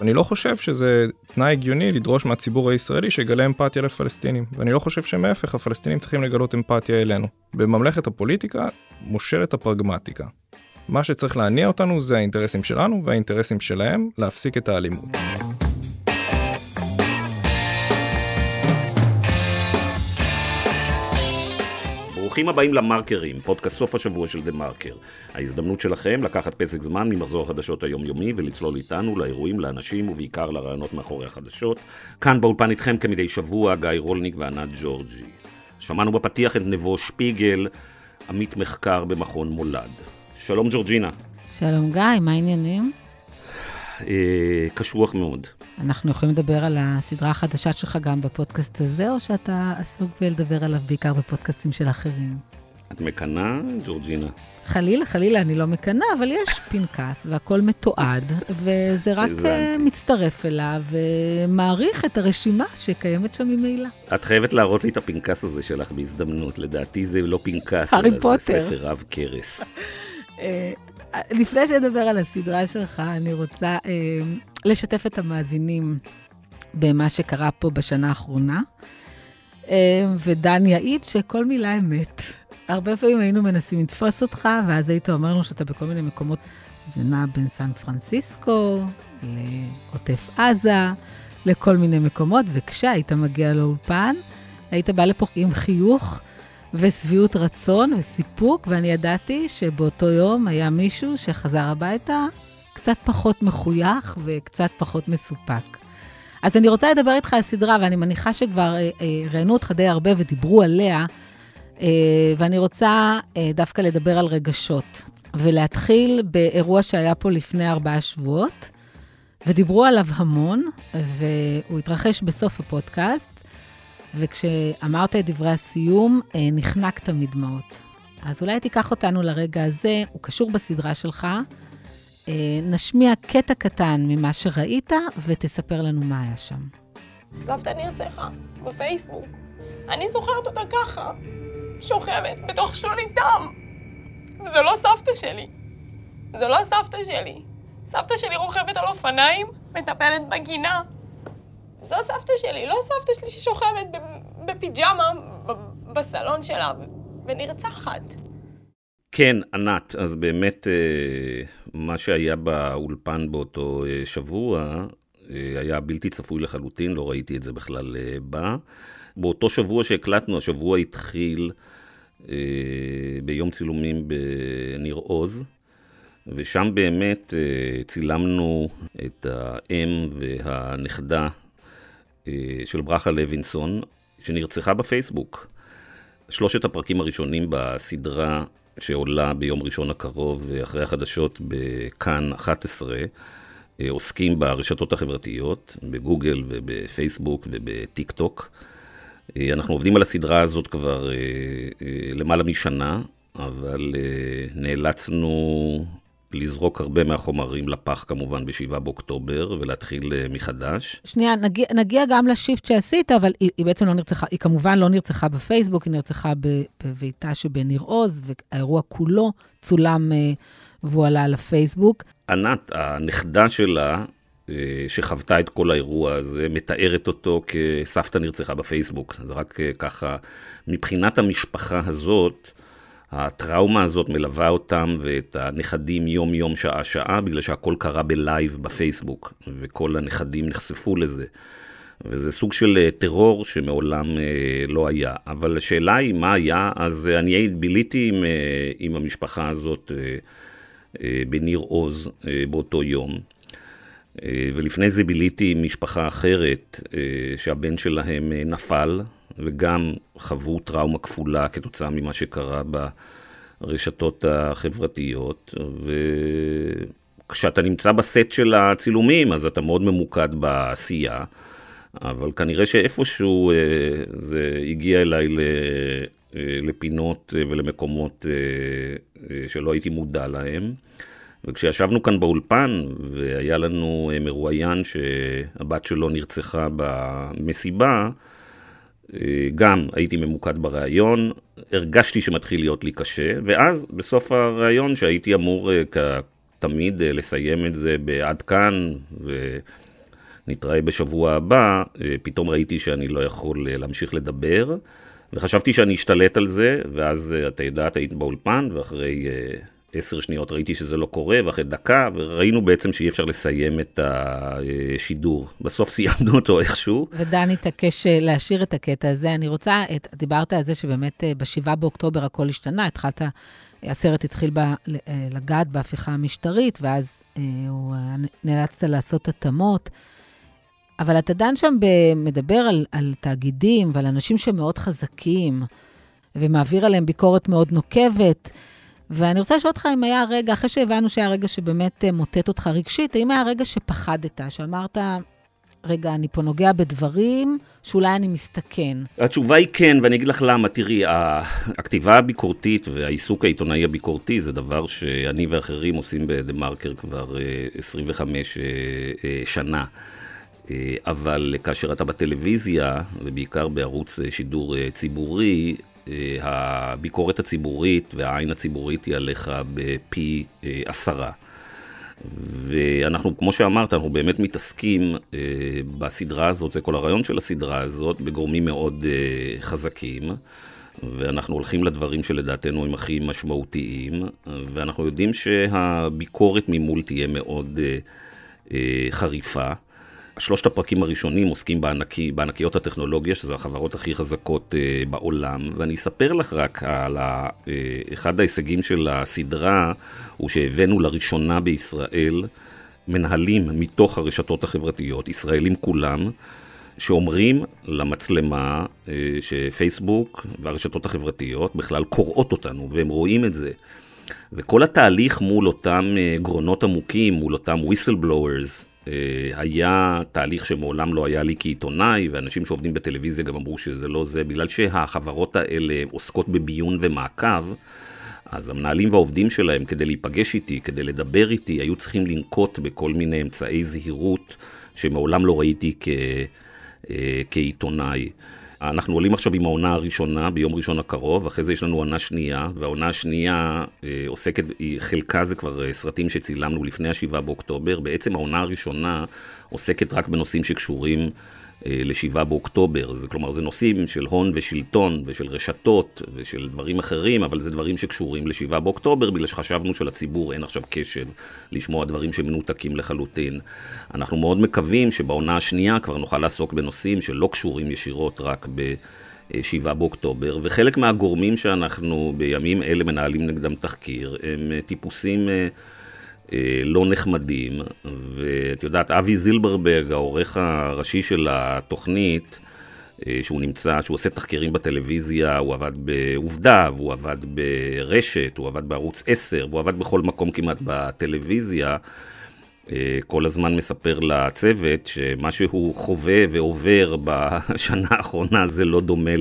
אני לא חושב שזה תנאי הגיוני לדרוש מהציבור הישראלי שיגלה אמפתיה לפלסטינים, ואני לא חושב שמהפך הפלסטינים צריכים לגלות אמפתיה אלינו. בממלכת הפוליטיקה מושלת הפרגמטיקה. מה שצריך להניע אותנו זה האינטרסים שלנו והאינטרסים שלהם להפסיק את האלימות. ברוכים הבאים למרקרים, פודקאסט סוף השבוע של דה מרקר. ההזדמנות שלכם לקחת פסק זמן ממחזור החדשות היומיומי ולצלול איתנו לאירועים, לאנשים ובעיקר לרעיונות מאחורי החדשות. כאן באולפן איתכם כמדי שבוע גיא רולניק וענת ג'ורג'י. שמענו בפתיח את נבו שפיגל, עמית מחקר במכון מולד. שלום ג'ורג'ינה. שלום גיא, מה העניינים? אה, קשוח מאוד. אנחנו יכולים לדבר על הסדרה החדשה שלך גם בפודקאסט הזה, או שאתה עסוק בלדבר עליו בעיקר בפודקאסטים של אחרים? את מקנאה, ג'ורג'ינה? חלילה, חלילה, אני לא מקנאה, אבל יש פנקס והכל מתועד, וזה רק הבנתי. מצטרף אליו ומעריך את הרשימה שקיימת שם ממילא. את חייבת להראות לי את הפנקס הזה שלך בהזדמנות. לדעתי זה לא פנקס, אלא זה פוטר. ספר רב כרס. אה, לפני שנדבר על הסדרה שלך, אני רוצה אה, לשתף את המאזינים במה שקרה פה בשנה האחרונה. אה, ודן יעיד שכל מילה אמת. הרבה פעמים היינו מנסים לתפוס אותך, ואז היית אומר לנו שאתה בכל מיני מקומות. זה נע בין סן פרנסיסקו לעוטף עזה, לכל מיני מקומות, וכשהיית מגיע לאולפן, היית בא לפה עם חיוך ושביעות רצון וסיפוק, ואני ידעתי שבאותו יום היה מישהו שחזר הביתה קצת פחות מחוייך וקצת פחות מסופק. אז אני רוצה לדבר איתך על סדרה, ואני מניחה שכבר אה, אה, ראיינו אותך די הרבה ודיברו עליה, אה, ואני רוצה אה, דווקא לדבר על רגשות, ולהתחיל באירוע שהיה פה לפני ארבעה שבועות, ודיברו עליו המון, והוא התרחש בסוף הפודקאסט, וכשאמרת את דברי הסיום, אה, נחנקת מדמעות. אז אולי תיקח אותנו לרגע הזה, הוא קשור בסדרה שלך. אה, נשמיע קטע קטן ממה שראית, ותספר לנו מה היה שם. סבתא נרצחה בפייסבוק. אני זוכרת אותה ככה, שוכבת בתוך שלולית דם. זה לא סבתא שלי. זה לא סבתא שלי. סבתא שלי רוכבת על אופניים, מטפלת בגינה. זו סבתא שלי, לא סבתא שלי ששוכבת בפיג'מה בסלון שלה ונרצחת. כן, ענת, אז באמת אה, מה שהיה באולפן באותו אה, שבוע אה, היה בלתי צפוי לחלוטין, לא ראיתי את זה בכלל בא. באותו שבוע שהקלטנו, השבוע התחיל ביום צילומים בניר עוז, ושם באמת צילמנו את האם והנכדה של ברכה לוינסון, שנרצחה בפייסבוק. שלושת הפרקים הראשונים בסדרה שעולה ביום ראשון הקרוב אחרי החדשות בכאן 11 אה, עוסקים ברשתות החברתיות, בגוגל ובפייסבוק ובטיק טוק. אה, אנחנו עובדים על הסדרה הזאת כבר אה, אה, למעלה משנה, אבל אה, נאלצנו לזרוק הרבה מהחומרים לפח כמובן ב-7 באוקטובר ולהתחיל אה, מחדש. שנייה, נגיע, נגיע גם לשיפט שעשית, אבל היא, היא בעצם לא נרצחה, היא כמובן לא נרצחה בפייסבוק, היא נרצחה בביתה שבניר עוז, והאירוע כולו צולם אה, והוא עלה לפייסבוק. ענת, הנכדה שלה, אה, שחוותה את כל האירוע הזה, מתארת אותו כסבתא נרצחה בפייסבוק. זה רק ככה, מבחינת המשפחה הזאת, הטראומה הזאת מלווה אותם ואת הנכדים יום-יום, שעה-שעה, בגלל שהכל קרה בלייב בפייסבוק, וכל הנכדים נחשפו לזה. וזה סוג של אה, טרור שמעולם אה, לא היה. אבל השאלה היא מה היה, אז אה, אני ביליתי עם, עם המשפחה הזאת בניר עוז באותו יום. ולפני זה ביליתי עם משפחה אחרת, שהבן שלהם נפל, וגם חוו טראומה כפולה כתוצאה ממה שקרה ברשתות החברתיות. וכשאתה נמצא בסט של הצילומים, אז אתה מאוד ממוקד בעשייה. אבל כנראה שאיפשהו אה, זה הגיע אליי אה, לפינות אה, ולמקומות שלא הייתי מודע להם. וכשישבנו כאן באולפן, והיה לנו מרואיין שהבת שלו נרצחה במסיבה, גם הייתי ממוקד בריאיון, הרגשתי שמתחיל להיות לי קשה, ואז בסוף הריאיון, שהייתי אמור אה, כתמיד אה, לסיים את זה בעד כאן, נתראה בשבוע הבא, אה, פתאום ראיתי שאני לא יכול להמשיך לדבר, וחשבתי שאני אשתלט על זה, ואז אתה יודעת, היית באולפן, ואחרי עשר שניות ראיתי שזה לא קורה, ואחרי דקה, וראינו בעצם שאי אפשר לסיים את השידור. בסוף סיימנו אותו איכשהו. ודן התעקש להשאיר את הקטע הזה. אני רוצה, את, דיברת על זה שבאמת ב-7 באוקטובר הכל השתנה, התחלת, הסרט התחיל ב, לגעת בהפיכה המשטרית, ואז הוא נאלצת לעשות התאמות. אבל אתה דן שם מדבר על, על תאגידים ועל אנשים שמאוד חזקים, ומעביר עליהם ביקורת מאוד נוקבת. ואני רוצה לשאול אותך אם היה רגע, אחרי שהבנו שהיה רגע שבאמת אה, מוטט אותך רגשית, האם היה רגע שפחדת, שאמרת, רגע, אני פה נוגע בדברים שאולי אני מסתכן? התשובה היא כן, ואני אגיד לך למה. תראי, הכתיבה הביקורתית והעיסוק העיתונאי הביקורתי זה דבר שאני ואחרים עושים בדה-מרקר כבר 25 אה, אה, שנה. אבל כאשר אתה בטלוויזיה, ובעיקר בערוץ שידור ציבורי, הביקורת הציבורית והעין הציבורית היא עליך בפי עשרה. ואנחנו, כמו שאמרת, אנחנו באמת מתעסקים אה, בסדרה הזאת, זה כל הרעיון של הסדרה הזאת, בגורמים מאוד אה, חזקים, ואנחנו הולכים לדברים שלדעתנו הם הכי משמעותיים, ואנחנו יודעים שהביקורת ממול תהיה מאוד אה, אה, חריפה. שלושת הפרקים הראשונים עוסקים בענקי, בענקיות הטכנולוגיה, שזה החברות הכי חזקות uh, בעולם, ואני אספר לך רק על ה, uh, אחד ההישגים של הסדרה, הוא שהבאנו לראשונה בישראל מנהלים מתוך הרשתות החברתיות, ישראלים כולם, שאומרים למצלמה uh, שפייסבוק והרשתות החברתיות בכלל קוראות אותנו, והם רואים את זה. וכל התהליך מול אותם גרונות עמוקים, מול אותם whistleblowers, אה, היה תהליך שמעולם לא היה לי כעיתונאי, ואנשים שעובדים בטלוויזיה גם אמרו שזה לא זה, בגלל שהחברות האלה עוסקות בביון ומעקב, אז המנהלים והעובדים שלהם, כדי להיפגש איתי, כדי לדבר איתי, היו צריכים לנקוט בכל מיני אמצעי זהירות שמעולם לא ראיתי כ, אה, כעיתונאי. אנחנו עולים עכשיו עם העונה הראשונה ביום ראשון הקרוב, אחרי זה יש לנו עונה שנייה, והעונה השנייה אה, עוסקת, חלקה זה כבר אה, סרטים שצילמנו לפני השבעה באוקטובר. בעצם העונה הראשונה עוסקת רק בנושאים שקשורים אה, לשבעה באוקטובר. זה, כלומר, זה נושאים של הון ושלטון ושל רשתות ושל דברים אחרים, אבל זה דברים שקשורים לשבעה באוקטובר, בגלל שחשבנו שלציבור אין עכשיו קשב לשמוע דברים שמנותקים לחלוטין. אנחנו מאוד מקווים שבעונה השנייה כבר נוכל לעסוק בנושאים שלא קשורים ישירות רק ב... 7 באוקטובר, וחלק מהגורמים שאנחנו בימים אלה מנהלים נגדם תחקיר הם אה, טיפוסים אה, לא נחמדים, ואת יודעת, אבי זילברברג, העורך הראשי של התוכנית, אה, שהוא נמצא, שהוא עושה תחקירים בטלוויזיה, הוא עבד בעובדה, והוא עבד ברשת, הוא עבד בערוץ 10, והוא עבד בכל מקום כמעט בטלוויזיה. אה, כל הזמן מספר לצוות שמה שהוא חווה ועובר בשנה האחרונה זה לא דומה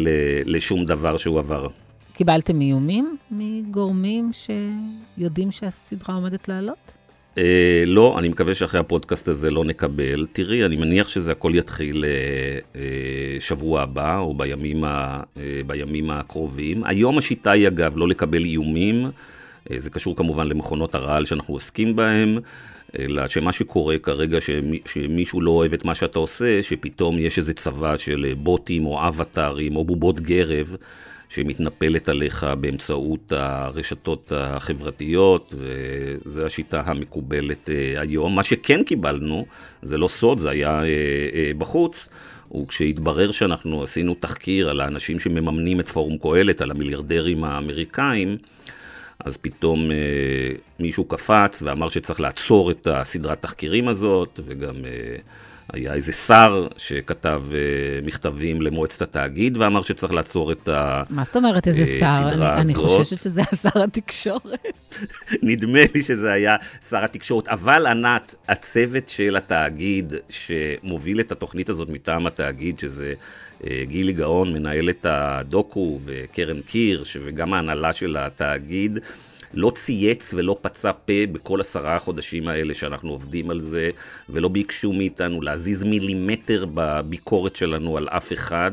לשום דבר שהוא עבר. קיבלתם איומים מגורמים שיודעים שהסדרה עומדת לעלות? אה, לא, אני מקווה שאחרי הפודקאסט הזה לא נקבל. תראי, אני מניח שזה הכל יתחיל אה, אה, שבוע הבא, או בימים, ה, אה, בימים הקרובים. היום השיטה היא, אגב, לא לקבל איומים. אה, זה קשור כמובן למכונות הרעל שאנחנו עוסקים בהן, אלא שמה שקורה כרגע, שמי, שמישהו לא אוהב את מה שאתה עושה, שפתאום יש איזה צבא של בוטים או אבטארים או בובות גרב. שמתנפלת עליך באמצעות הרשתות החברתיות, וזו השיטה המקובלת אה, היום. מה שכן קיבלנו, זה לא סוד, זה היה אה, אה, בחוץ. וכשהתברר שאנחנו עשינו תחקיר על האנשים שמממנים את פורום קהלת, על המיליארדרים האמריקאים, אז פתאום אה, מישהו קפץ ואמר שצריך לעצור את הסדרת תחקירים הזאת, וגם אה, היה איזה שר שכתב uh, מכתבים למועצת התאגיד ואמר שצריך לעצור את הסדרה הזאת. מה זאת אומרת איזה uh, שר? אני, אני חוששת שזה היה שר התקשורת. נדמה לי שזה היה שר התקשורת, אבל ענת, הצוות של התאגיד שמוביל את התוכנית הזאת מטעם התאגיד, שזה uh, גילי גאון, מנהל את הדוקו, וקרן קירש, וגם ההנהלה של התאגיד, לא צייץ ולא פצע פה בכל עשרה החודשים האלה שאנחנו עובדים על זה, ולא ביקשו מאיתנו להזיז מילימטר בביקורת שלנו על אף אחד.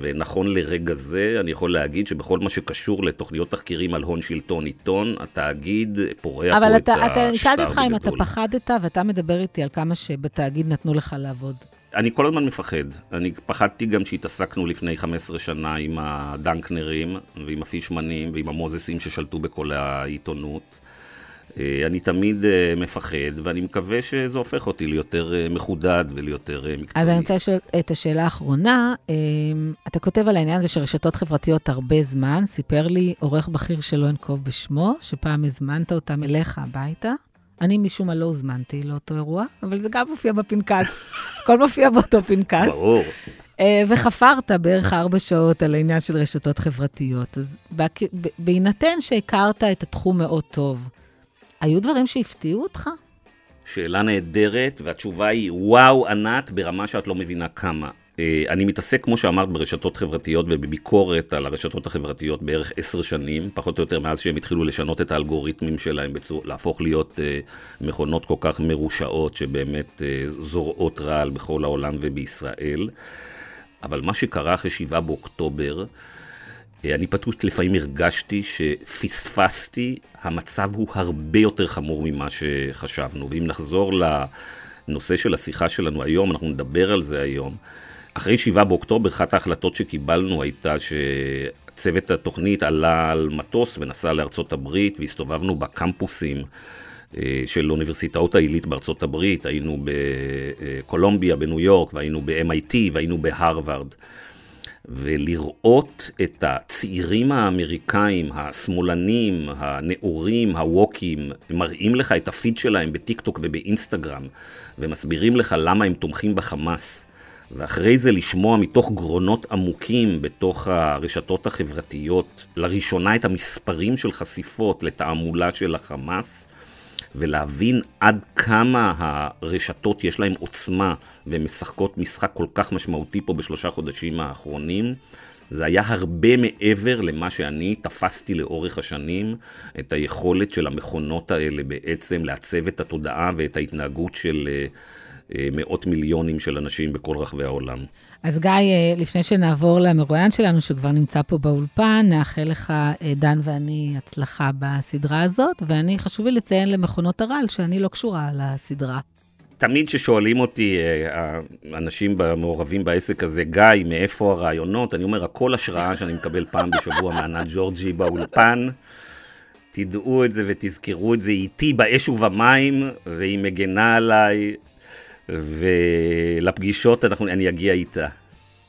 ונכון לרגע זה, אני יכול להגיד שבכל מה שקשור לתוכניות תחקירים על הון שלטון עיתון, התאגיד פורע פה את השטר בגדול. אבל שאלתי אותך אם אתה. פחדת, ואתה מדבר איתי על כמה שבתאגיד נתנו לך לעבוד. אני כל הזמן מפחד. אני פחדתי גם שהתעסקנו לפני 15 שנה עם הדנקנרים, ועם הפישמנים, ועם המוזסים ששלטו בכל העיתונות. אה, אני תמיד אה, מפחד, ואני מקווה שזה הופך אותי ליותר אה, מחודד וליותר מקצועי. אז אני רוצה לשאול את השאלה האחרונה. אתה כותב על העניין הזה של רשתות חברתיות הרבה זמן. סיפר לי עורך בכיר שלא אנקוב בשמו, שפעם הזמנת אותם אליך הביתה. אני משום מה לא הוזמנתי לאותו אירוע, אבל זה גם מופיע בפנקס. הכל מופיע באותו פנקס. ברור. אה, וחפרת בערך ארבע שעות על העניין של רשתות חברתיות. אז בהינתן שהכרת את התחום מאוד טוב, היו דברים שהפתיעו אותך? שאלה נהדרת, והתשובה היא וואו, ענת, ברמה שאת לא מבינה כמה. אה, אני מתעסק, כמו שאמרת, ברשתות חברתיות ובביקורת על הרשתות החברתיות בערך עשר שנים, פחות או יותר מאז שהם התחילו לשנות את האלגוריתמים שלהם, בצור, להפוך להיות אה, מכונות כל כך מרושעות, שבאמת אה, זורעות רעל בכל העולם ובישראל. אבל מה שקרה אחרי 7 באוקטובר, אה, אני פשוט לפעמים הרגשתי שפספסתי, המצב הוא הרבה יותר חמור ממה שחשבנו. ואם נחזור לנושא של השיחה שלנו היום, אנחנו נדבר על זה היום. אחרי 7 באוקטובר, אחת ההחלטות שקיבלנו הייתה שצוות התוכנית עלה על מטוס ונסע לארצות הברית, והסתובבנו בקמפוסים אה, של אוניברסיטאות העילית בארצות הברית, היינו בקולומביה, בניו יורק, והיינו ב-MIT, והיינו בהרווארד. ולראות את הצעירים האמריקאים, השמאלנים, הנאורים, הווקים, מראים לך את הפיד שלהם בטיקטוק ובאינסטגרם, ומסבירים לך למה הם תומכים בחמאס. ואחרי זה לשמוע מתוך גרונות עמוקים בתוך הרשתות החברתיות, לראשונה את המספרים של חשיפות לתעמולה של החמאס, ולהבין עד כמה הרשתות יש להן עוצמה והן משחקות משחק כל כך משמעותי פה בשלושה חודשים האחרונים. זה היה הרבה מעבר למה שאני תפסתי לאורך השנים, את היכולת של המכונות האלה בעצם לעצב את התודעה ואת ההתנהגות של אה, מאות מיליונים של אנשים בכל רחבי העולם. אז גיא, אה, לפני שנעבור למרואיין שלנו, שכבר נמצא פה באולפן, נאחל לך, אה, דן ואני, הצלחה בסדרה הזאת, ואני, חשוב לי לציין למכונות הרעל שאני לא קשורה לסדרה. תמיד כששואלים אותי, אה, האנשים המעורבים בעסק הזה, גיא, מאיפה הרעיונות? אני אומר, הכל השראה שאני מקבל פעם בשבוע מענת ג'ורג'י באולפן. תדעו את זה ותזכרו את זה, היא איתי באש ובמים, והיא מגנה עליי, ולפגישות אנחנו, אני אגיע איתה.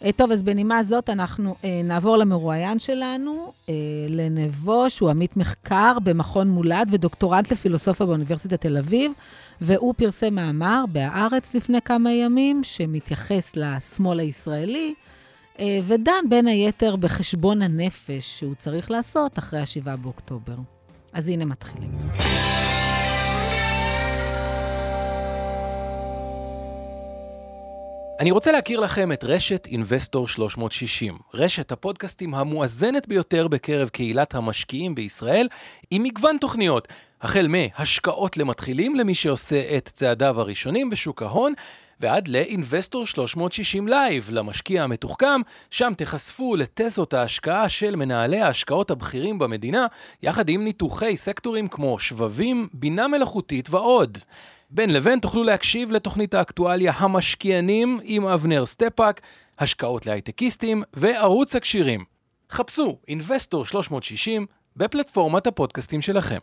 אה, טוב, אז בנימה זאת אנחנו אה, נעבור למרואיין שלנו, אה, לנבו, שהוא עמית מחקר במכון מולד ודוקטורנט לפילוסופיה באוניברסיטת תל אביב, והוא פרסם מאמר בהארץ לפני כמה ימים, שמתייחס לשמאל הישראלי, אה, ודן בין היתר בחשבון הנפש שהוא צריך לעשות אחרי ה-7 באוקטובר. אז הנה מתחילים. אני רוצה להכיר לכם את רשת אינבסטור 360, רשת הפודקאסטים המואזנת ביותר בקרב קהילת המשקיעים בישראל, עם מגוון תוכניות, החל מהשקעות למתחילים למי שעושה את צעדיו הראשונים בשוק ההון, ועד ל Investor 360 Live, למשקיע המתוחכם, שם תחשפו לתזות ההשקעה של מנהלי ההשקעות הבכירים במדינה, יחד עם ניתוחי סקטורים כמו שבבים, בינה מלאכותית ועוד. בין לבין תוכלו להקשיב לתוכנית האקטואליה המשקיענים עם אבנר סטפאק, השקעות להייטקיסטים וערוץ הכשירים. חפשו אינבסטור 360 בפלטפורמת הפודקאסטים שלכם.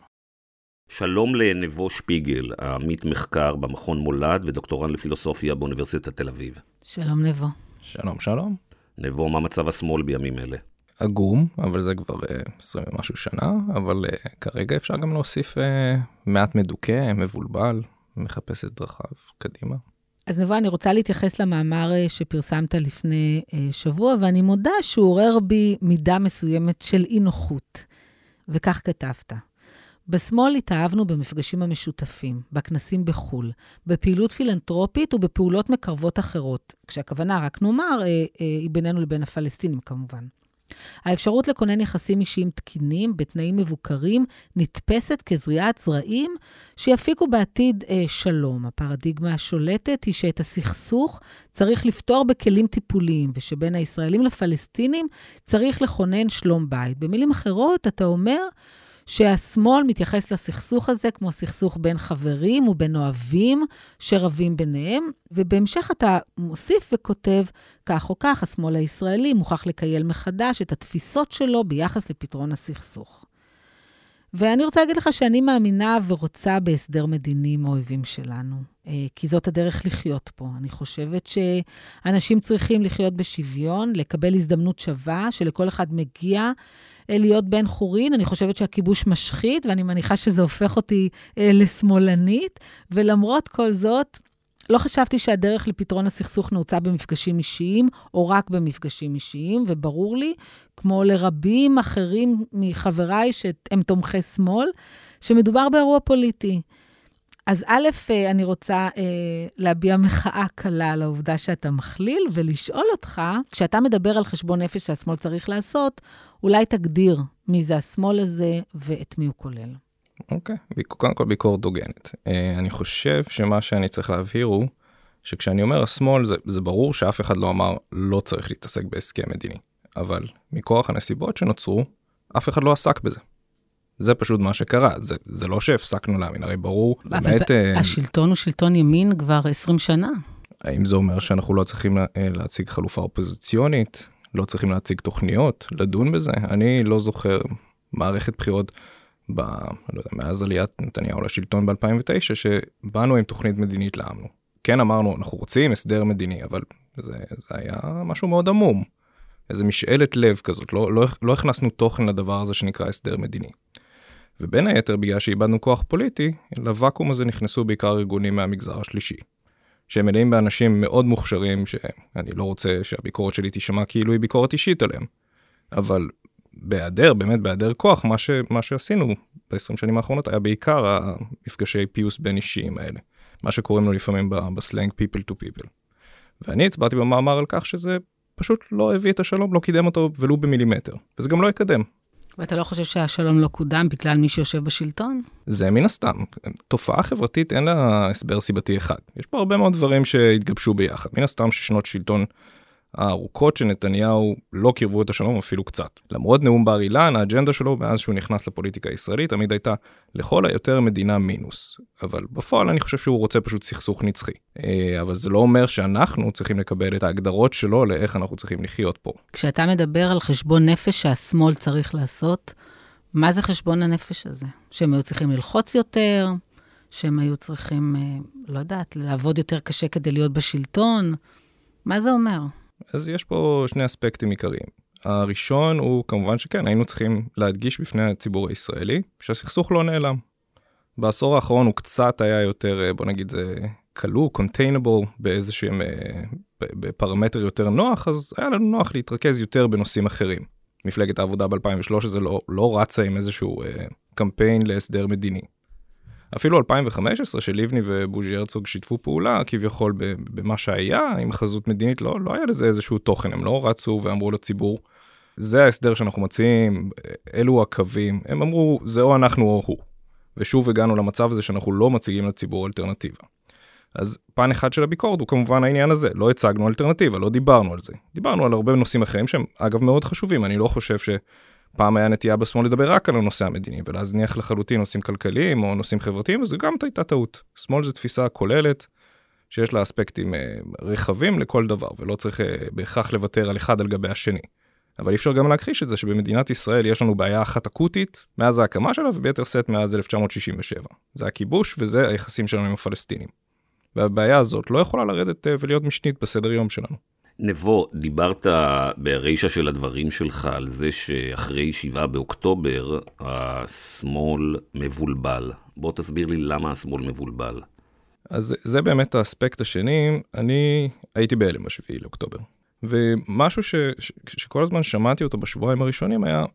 שלום לנבו שפיגל, עמית מחקר במכון מולד ודוקטורן לפילוסופיה באוניברסיטת תל אביב. שלום נבו. שלום, שלום. נבו, מה מצב השמאל בימים אלה? עגום, אבל זה כבר uh, 20 ומשהו שנה, אבל uh, כרגע אפשר גם להוסיף uh, מעט מדוכא, מבולבל, מחפש את דרכיו קדימה. אז נבו, אני רוצה להתייחס למאמר אה, שפרסמת לפני אה, שבוע, ואני מודה שהוא עורר בי מידה מסוימת של אי נוחות. וכך כתבת: בשמאל התאהבנו במפגשים המשותפים, בכנסים בחו"ל, בפעילות פילנטרופית ובפעולות מקרבות אחרות, כשהכוונה, רק נאמר, אה, היא בינינו לבין הפלסטינים כמובן. האפשרות לכונן יחסים אישיים תקינים בתנאים מבוקרים נתפסת כזריעת זרעים שיפיקו בעתיד אה, שלום. הפרדיגמה השולטת היא שאת הסכסוך צריך לפתור בכלים טיפוליים, ושבין הישראלים לפלסטינים צריך לכונן שלום בית. במילים אחרות, אתה אומר שהשמאל מתייחס לסכסוך הזה כמו סכסוך בין חברים ובין אוהבים שרבים ביניהם, ובהמשך אתה מוסיף וכותב, כך או כך, השמאל הישראלי מוכרח לקייל מחדש את התפיסות שלו ביחס לפתרון הסכסוך. ואני רוצה להגיד לך שאני מאמינה ורוצה בהסדר מדיני עם האויבים שלנו, אה, כי זאת הדרך לחיות פה. אני חושבת שאנשים צריכים לחיות בשוויון, לקבל הזדמנות שווה, שלכל אחד מגיע להיות בן חורין. אני חושבת שהכיבוש משחית, ואני מניחה שזה הופך אותי אה, לשמאלנית. ולמרות כל זאת, לא חשבתי שהדרך לפתרון הסכסוך נעוצה במפגשים אישיים, או רק במפגשים אישיים, וברור לי, כמו לרבים אחרים מחבריי שהם תומכי שמאל, שמדובר באירוע פוליטי. אז א', אה, אני רוצה אה, להביע מחאה קלה על העובדה שאתה מכליל, ולשאול אותך, כשאתה מדבר על חשבון נפש שהשמאל צריך לעשות, אולי תגדיר מי זה השמאל הזה ואת מי הוא כולל. אוקיי. קודם כל ביקורת הוגנת. Uh, אני חושב שמה שאני צריך להבהיר הוא, שכשאני אומר השמאל, זה, זה ברור שאף אחד לא אמר לא צריך להתעסק בהסכם מדיני. אבל מכוח הנסיבות שנוצרו, אף אחד לא עסק בזה. זה פשוט מה שקרה, זה, זה לא שהפסקנו להאמין, הרי ברור, באמת... אבל uh, השלטון הוא שלטון ימין כבר 20 שנה. האם זה אומר שאנחנו לא צריכים לה, אה, להציג חלופה אופוזיציונית? לא צריכים להציג תוכניות, לדון בזה. אני לא זוכר מערכת בחירות, ב, לא יודע, מאז עליית נתניהו לשלטון ב-2009, שבאנו עם תוכנית מדינית לעם. כן אמרנו, אנחנו רוצים הסדר מדיני, אבל זה, זה היה משהו מאוד עמום. איזה משאלת לב כזאת, לא, לא, לא הכנסנו תוכן לדבר הזה שנקרא הסדר מדיני. ובין היתר, בגלל שאיבדנו כוח פוליטי, לוואקום הזה נכנסו בעיקר ארגונים מהמגזר השלישי. שהם מלאים באנשים מאוד מוכשרים, שאני לא רוצה שהביקורת שלי תישמע כאילו היא ביקורת אישית עליהם. אבל בהיעדר, באמת בהיעדר כוח, מה, ש, מה שעשינו ב-20 שנים האחרונות היה בעיקר המפגשי פיוס בין אישיים האלה. מה שקוראים לו לפעמים בסלנג people to people. ואני הצבעתי במאמר על כך שזה פשוט לא הביא את השלום, לא קידם אותו ולו במילימטר, וזה גם לא יקדם. ואתה לא חושב שהשלום לא קודם בגלל מי שיושב בשלטון? זה מן הסתם. תופעה חברתית אין לה הסבר סיבתי אחד. יש פה הרבה מאוד דברים שהתגבשו ביחד. מן הסתם ששנות שלטון הארוכות של נתניהו לא קירבו את השלום אפילו קצת. למרות נאום בר אילן, האג'נדה שלו מאז שהוא נכנס לפוליטיקה הישראלית תמיד הייתה לכל היותר מדינה מינוס. אבל בפועל אני חושב שהוא רוצה פשוט סכסוך נצחי. אה, אבל זה לא אומר שאנחנו צריכים לקבל את ההגדרות שלו לאיך אנחנו צריכים לחיות פה. כשאתה מדבר על חשבון נפש שהשמאל צריך לעשות, מה זה חשבון הנפש הזה? שהם היו צריכים ללחוץ יותר? שהם היו צריכים, אה, לא יודעת, לעבוד יותר קשה כדי להיות בשלטון? מה זה אומר? אז יש פה שני אספקטים עיקריים. הראשון הוא כמובן שכן, היינו צריכים להדגיש בפני הציבור הישראלי שהסכסוך לא נעלם. בעשור האחרון הוא קצת היה יותר, אה, בוא נגיד זה כלוא, containable באיזשהם, אה, בפרמטר יותר נוח, אז היה לנו נוח להתרכז יותר בנושאים אחרים. מפלגת העבודה ב-2013 לא, לא רצה עם איזשהו אה, קמפיין להסדר מדיני. אפילו 2015 שלבני ובוז'י הרצוג שיתפו פעולה כביכול במה שהיה עם חזות מדינית לא לא היה לזה איזשהו תוכן הם לא רצו ואמרו לציבור. זה ההסדר שאנחנו מציעים אלו הקווים הם אמרו זה או אנחנו או הוא. ושוב הגענו למצב הזה שאנחנו לא מציגים לציבור אלטרנטיבה. אז פן אחד של הביקורת הוא כמובן העניין הזה לא הצגנו אלטרנטיבה לא דיברנו על זה דיברנו על הרבה נושאים אחרים שהם אגב מאוד חשובים אני לא חושב ש. פעם היה נטייה בשמאל לדבר רק על הנושא המדיני ולהזניח לחלוטין נושאים כלכליים או נושאים חברתיים וזו גם הייתה טעות. שמאל זו תפיסה כוללת שיש לה אספקטים אה, רחבים לכל דבר ולא צריך אה, בהכרח לוותר על אחד על גבי השני. אבל אי אפשר גם להכחיש את זה שבמדינת ישראל יש לנו בעיה אחת אקוטית מאז ההקמה שלה וביתר שאת מאז 1967. זה הכיבוש וזה היחסים שלנו עם הפלסטינים. והבעיה הזאת לא יכולה לרדת אה, ולהיות משנית בסדר יום שלנו. נבו, דיברת ברישה של הדברים שלך על זה שאחרי 7 באוקטובר השמאל מבולבל. בוא תסביר לי למה השמאל מבולבל. אז זה באמת האספקט השני, אני הייתי בהלם בשביעי לאוקטובר. ומשהו ש, ש, שכל הזמן שמעתי אותו בשבועיים הראשונים היה,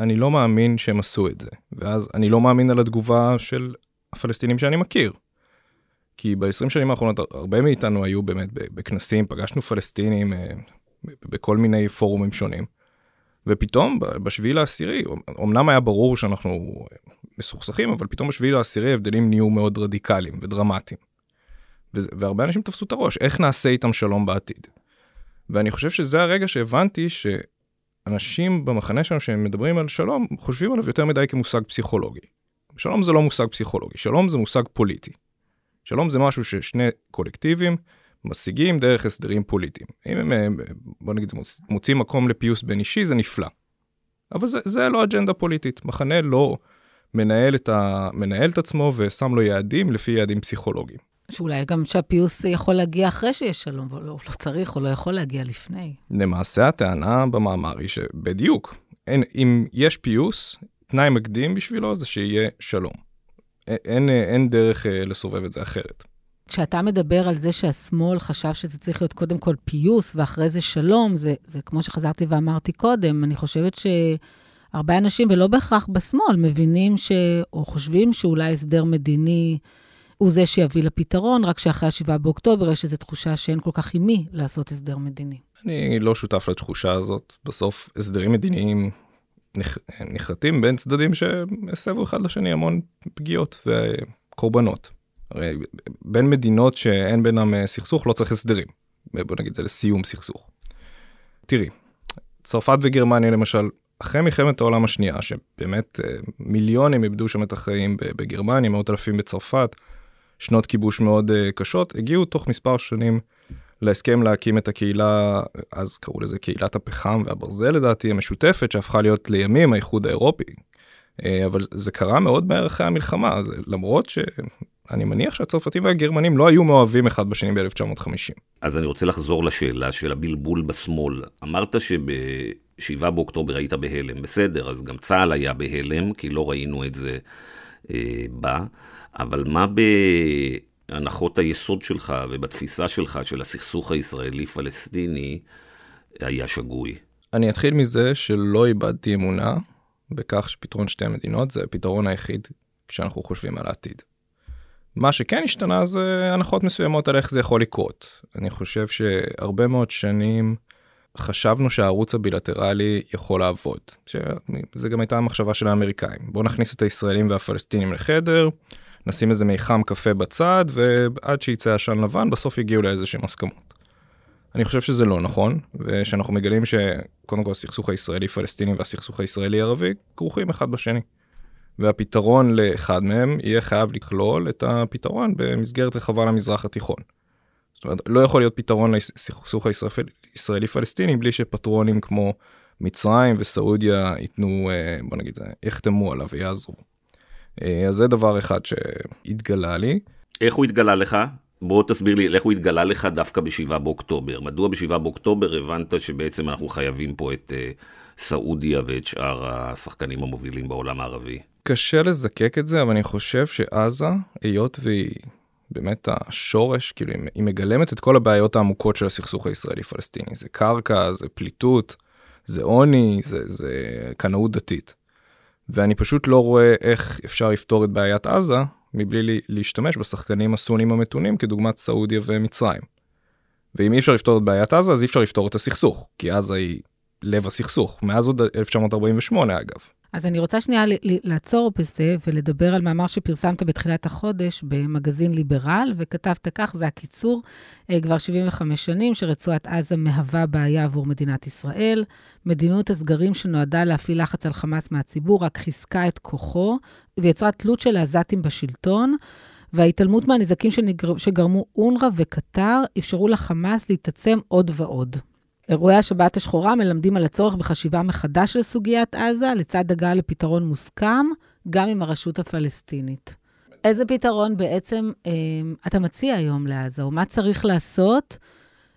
אני לא מאמין שהם עשו את זה. ואז אני לא מאמין על התגובה של הפלסטינים שאני מכיר. כי ב-20 שנים האחרונות הרבה מאיתנו היו באמת בכנסים, פגשנו פלסטינים אה, בכל מיני פורומים שונים. ופתאום בשביעי לעשירי, אמנם היה ברור שאנחנו מסוכסכים, אבל פתאום בשביעי לעשירי ההבדלים נהיו מאוד רדיקליים ודרמטיים. והרבה אנשים תפסו את הראש, איך נעשה איתם שלום בעתיד? ואני חושב שזה הרגע שהבנתי שאנשים במחנה שלנו שהם מדברים על שלום, חושבים עליו יותר מדי כמושג פסיכולוגי. שלום זה לא מושג פסיכולוגי, שלום זה מושג פוליטי. שלום זה משהו ששני קולקטיבים משיגים דרך הסדרים פוליטיים. אם הם, בוא נגיד, מוצאים מקום לפיוס בין אישי, זה נפלא. אבל זה, זה לא אג'נדה פוליטית. מחנה לא מנהל את, ה, מנהל את עצמו ושם לו יעדים לפי יעדים פסיכולוגיים. שאולי גם שהפיוס יכול להגיע אחרי שיש שלום, אבל לא, לא צריך או לא יכול להגיע לפני. למעשה הטענה במאמר היא שבדיוק, אין, אם יש פיוס, תנאי מקדים בשבילו זה שיהיה שלום. אין, אין, דרך אה, לסובב את זה אחרת. כשאתה מדבר על זה שהשמאל חשב שזה צריך להיות קודם כל פיוס ואחרי זה שלום, זה, זה כמו שחזרתי ואמרתי קודם, אני חושבת שהרבה אנשים, ולא בהכרח בשמאל, מבינים ש... או חושבים שאולי הסדר מדיני הוא זה שיביא לפתרון, רק שאחרי ה-7 באוקטובר יש איזו תחושה שאין כל כך עם מי לעשות הסדר מדיני. אני לא שותף לתחושה הזאת. בסוף הסדרים מדיניים נחרטים בין צדדים שהסבו אחד לשני המון פגיעות וקורבנות. הרי בין מדינות שאין בינם אה, סכסוך לא צריך הסדרים. בוא נגיד זה לסיום סכסוך. תראי, צרפת וגרמניה למשל, אחרי מלחמת העולם השנייה, שבאמת אה, מיליונים איבדו שם את החיים בגרמניה, מאות אלפים בצרפת, שנות כיבוש מאוד אה, קשות, הגיעו תוך מספר שנים להסכם להקים את הקהילה, אז קראו לזה קהילת הפחם והברזל לדעתי, המשותפת, שהפכה להיות לימים האיחוד האירופי. אבל זה קרה מאוד מהר אחרי המלחמה, למרות ש... אני מניח שהצרפתים והגרמנים לא היו מאוהבים אחד בשני ב-1950. אז אני רוצה לחזור לשאלה של הבלבול בשמאל. אמרת שב-7 באוקטובר היית בהלם. בסדר, אז גם צה"ל היה בהלם, כי לא ראינו את זה אה, בה, אבל מה בהנחות היסוד שלך ובתפיסה שלך של הסכסוך הישראלי-פלסטיני היה שגוי? אני אתחיל מזה שלא איבדתי אמונה בכך שפתרון שתי המדינות זה הפתרון היחיד כשאנחנו חושבים על העתיד. מה שכן השתנה זה הנחות מסוימות על איך זה יכול לקרות. אני חושב שהרבה מאוד שנים חשבנו שהערוץ הבילטרלי יכול לעבוד. שזה גם הייתה המחשבה של האמריקאים. בואו נכניס את הישראלים והפלסטינים לחדר, נשים איזה מיחם קפה בצד, ועד שיצא עשן לבן בסוף יגיעו לאיזשהם הסכמות. אני חושב שזה לא נכון, ושאנחנו מגלים שקודם כל הסכסוך הישראלי-פלסטיני והסכסוך הישראלי-ערבי כרוכים אחד בשני. והפתרון לאחד מהם יהיה חייב לכלול את הפתרון במסגרת רחבה למזרח התיכון. זאת אומרת, לא יכול להיות פתרון לסכסוך הישראלי-פלסטיני בלי שפטרונים כמו מצרים וסעודיה ייתנו, אה, בוא נגיד זה, יחתמו עליו ויעזרו. אה, אז זה דבר אחד שהתגלה לי. איך הוא התגלה לך? בוא תסביר לי איך הוא התגלה לך דווקא ב-7 באוקטובר. מדוע ב-7 באוקטובר הבנת שבעצם אנחנו חייבים פה את uh, סעודיה ואת שאר השחקנים המובילים בעולם הערבי? קשה לזקק את זה, אבל אני חושב שעזה, היות והיא באמת השורש, כאילו היא מגלמת את כל הבעיות העמוקות של הסכסוך הישראלי-פלסטיני. זה קרקע, זה פליטות, זה עוני, זה, זה קנאות דתית. ואני פשוט לא רואה איך אפשר לפתור את בעיית עזה מבלי להשתמש בשחקנים הסונים המתונים כדוגמת סעודיה ומצרים. ואם אי אפשר לפתור את בעיית עזה, אז אי אפשר לפתור את הסכסוך, כי עזה היא לב הסכסוך, מאז עוד 1948 אגב. אז אני רוצה שנייה לעצור בזה ולדבר על מאמר שפרסמת בתחילת החודש במגזין ליברל, וכתבת כך, זה הקיצור, אה, כבר 75 שנים שרצועת עזה מהווה בעיה עבור מדינת ישראל. מדיניות הסגרים שנועדה להפעיל לחץ על חמאס מהציבור רק חיזקה את כוחו ויצרה תלות של העזתים בשלטון. וההתעלמות מהנזקים שגרמו אונר"א וקטר אפשרו לחמאס להתעצם עוד ועוד. אירועי השבת השחורה מלמדים על הצורך בחשיבה מחדש של סוגיית עזה, לצד הגעה לפתרון מוסכם, גם עם הרשות הפלסטינית. איזה פתרון בעצם אה, אתה מציע היום לעזה, או מה צריך לעשות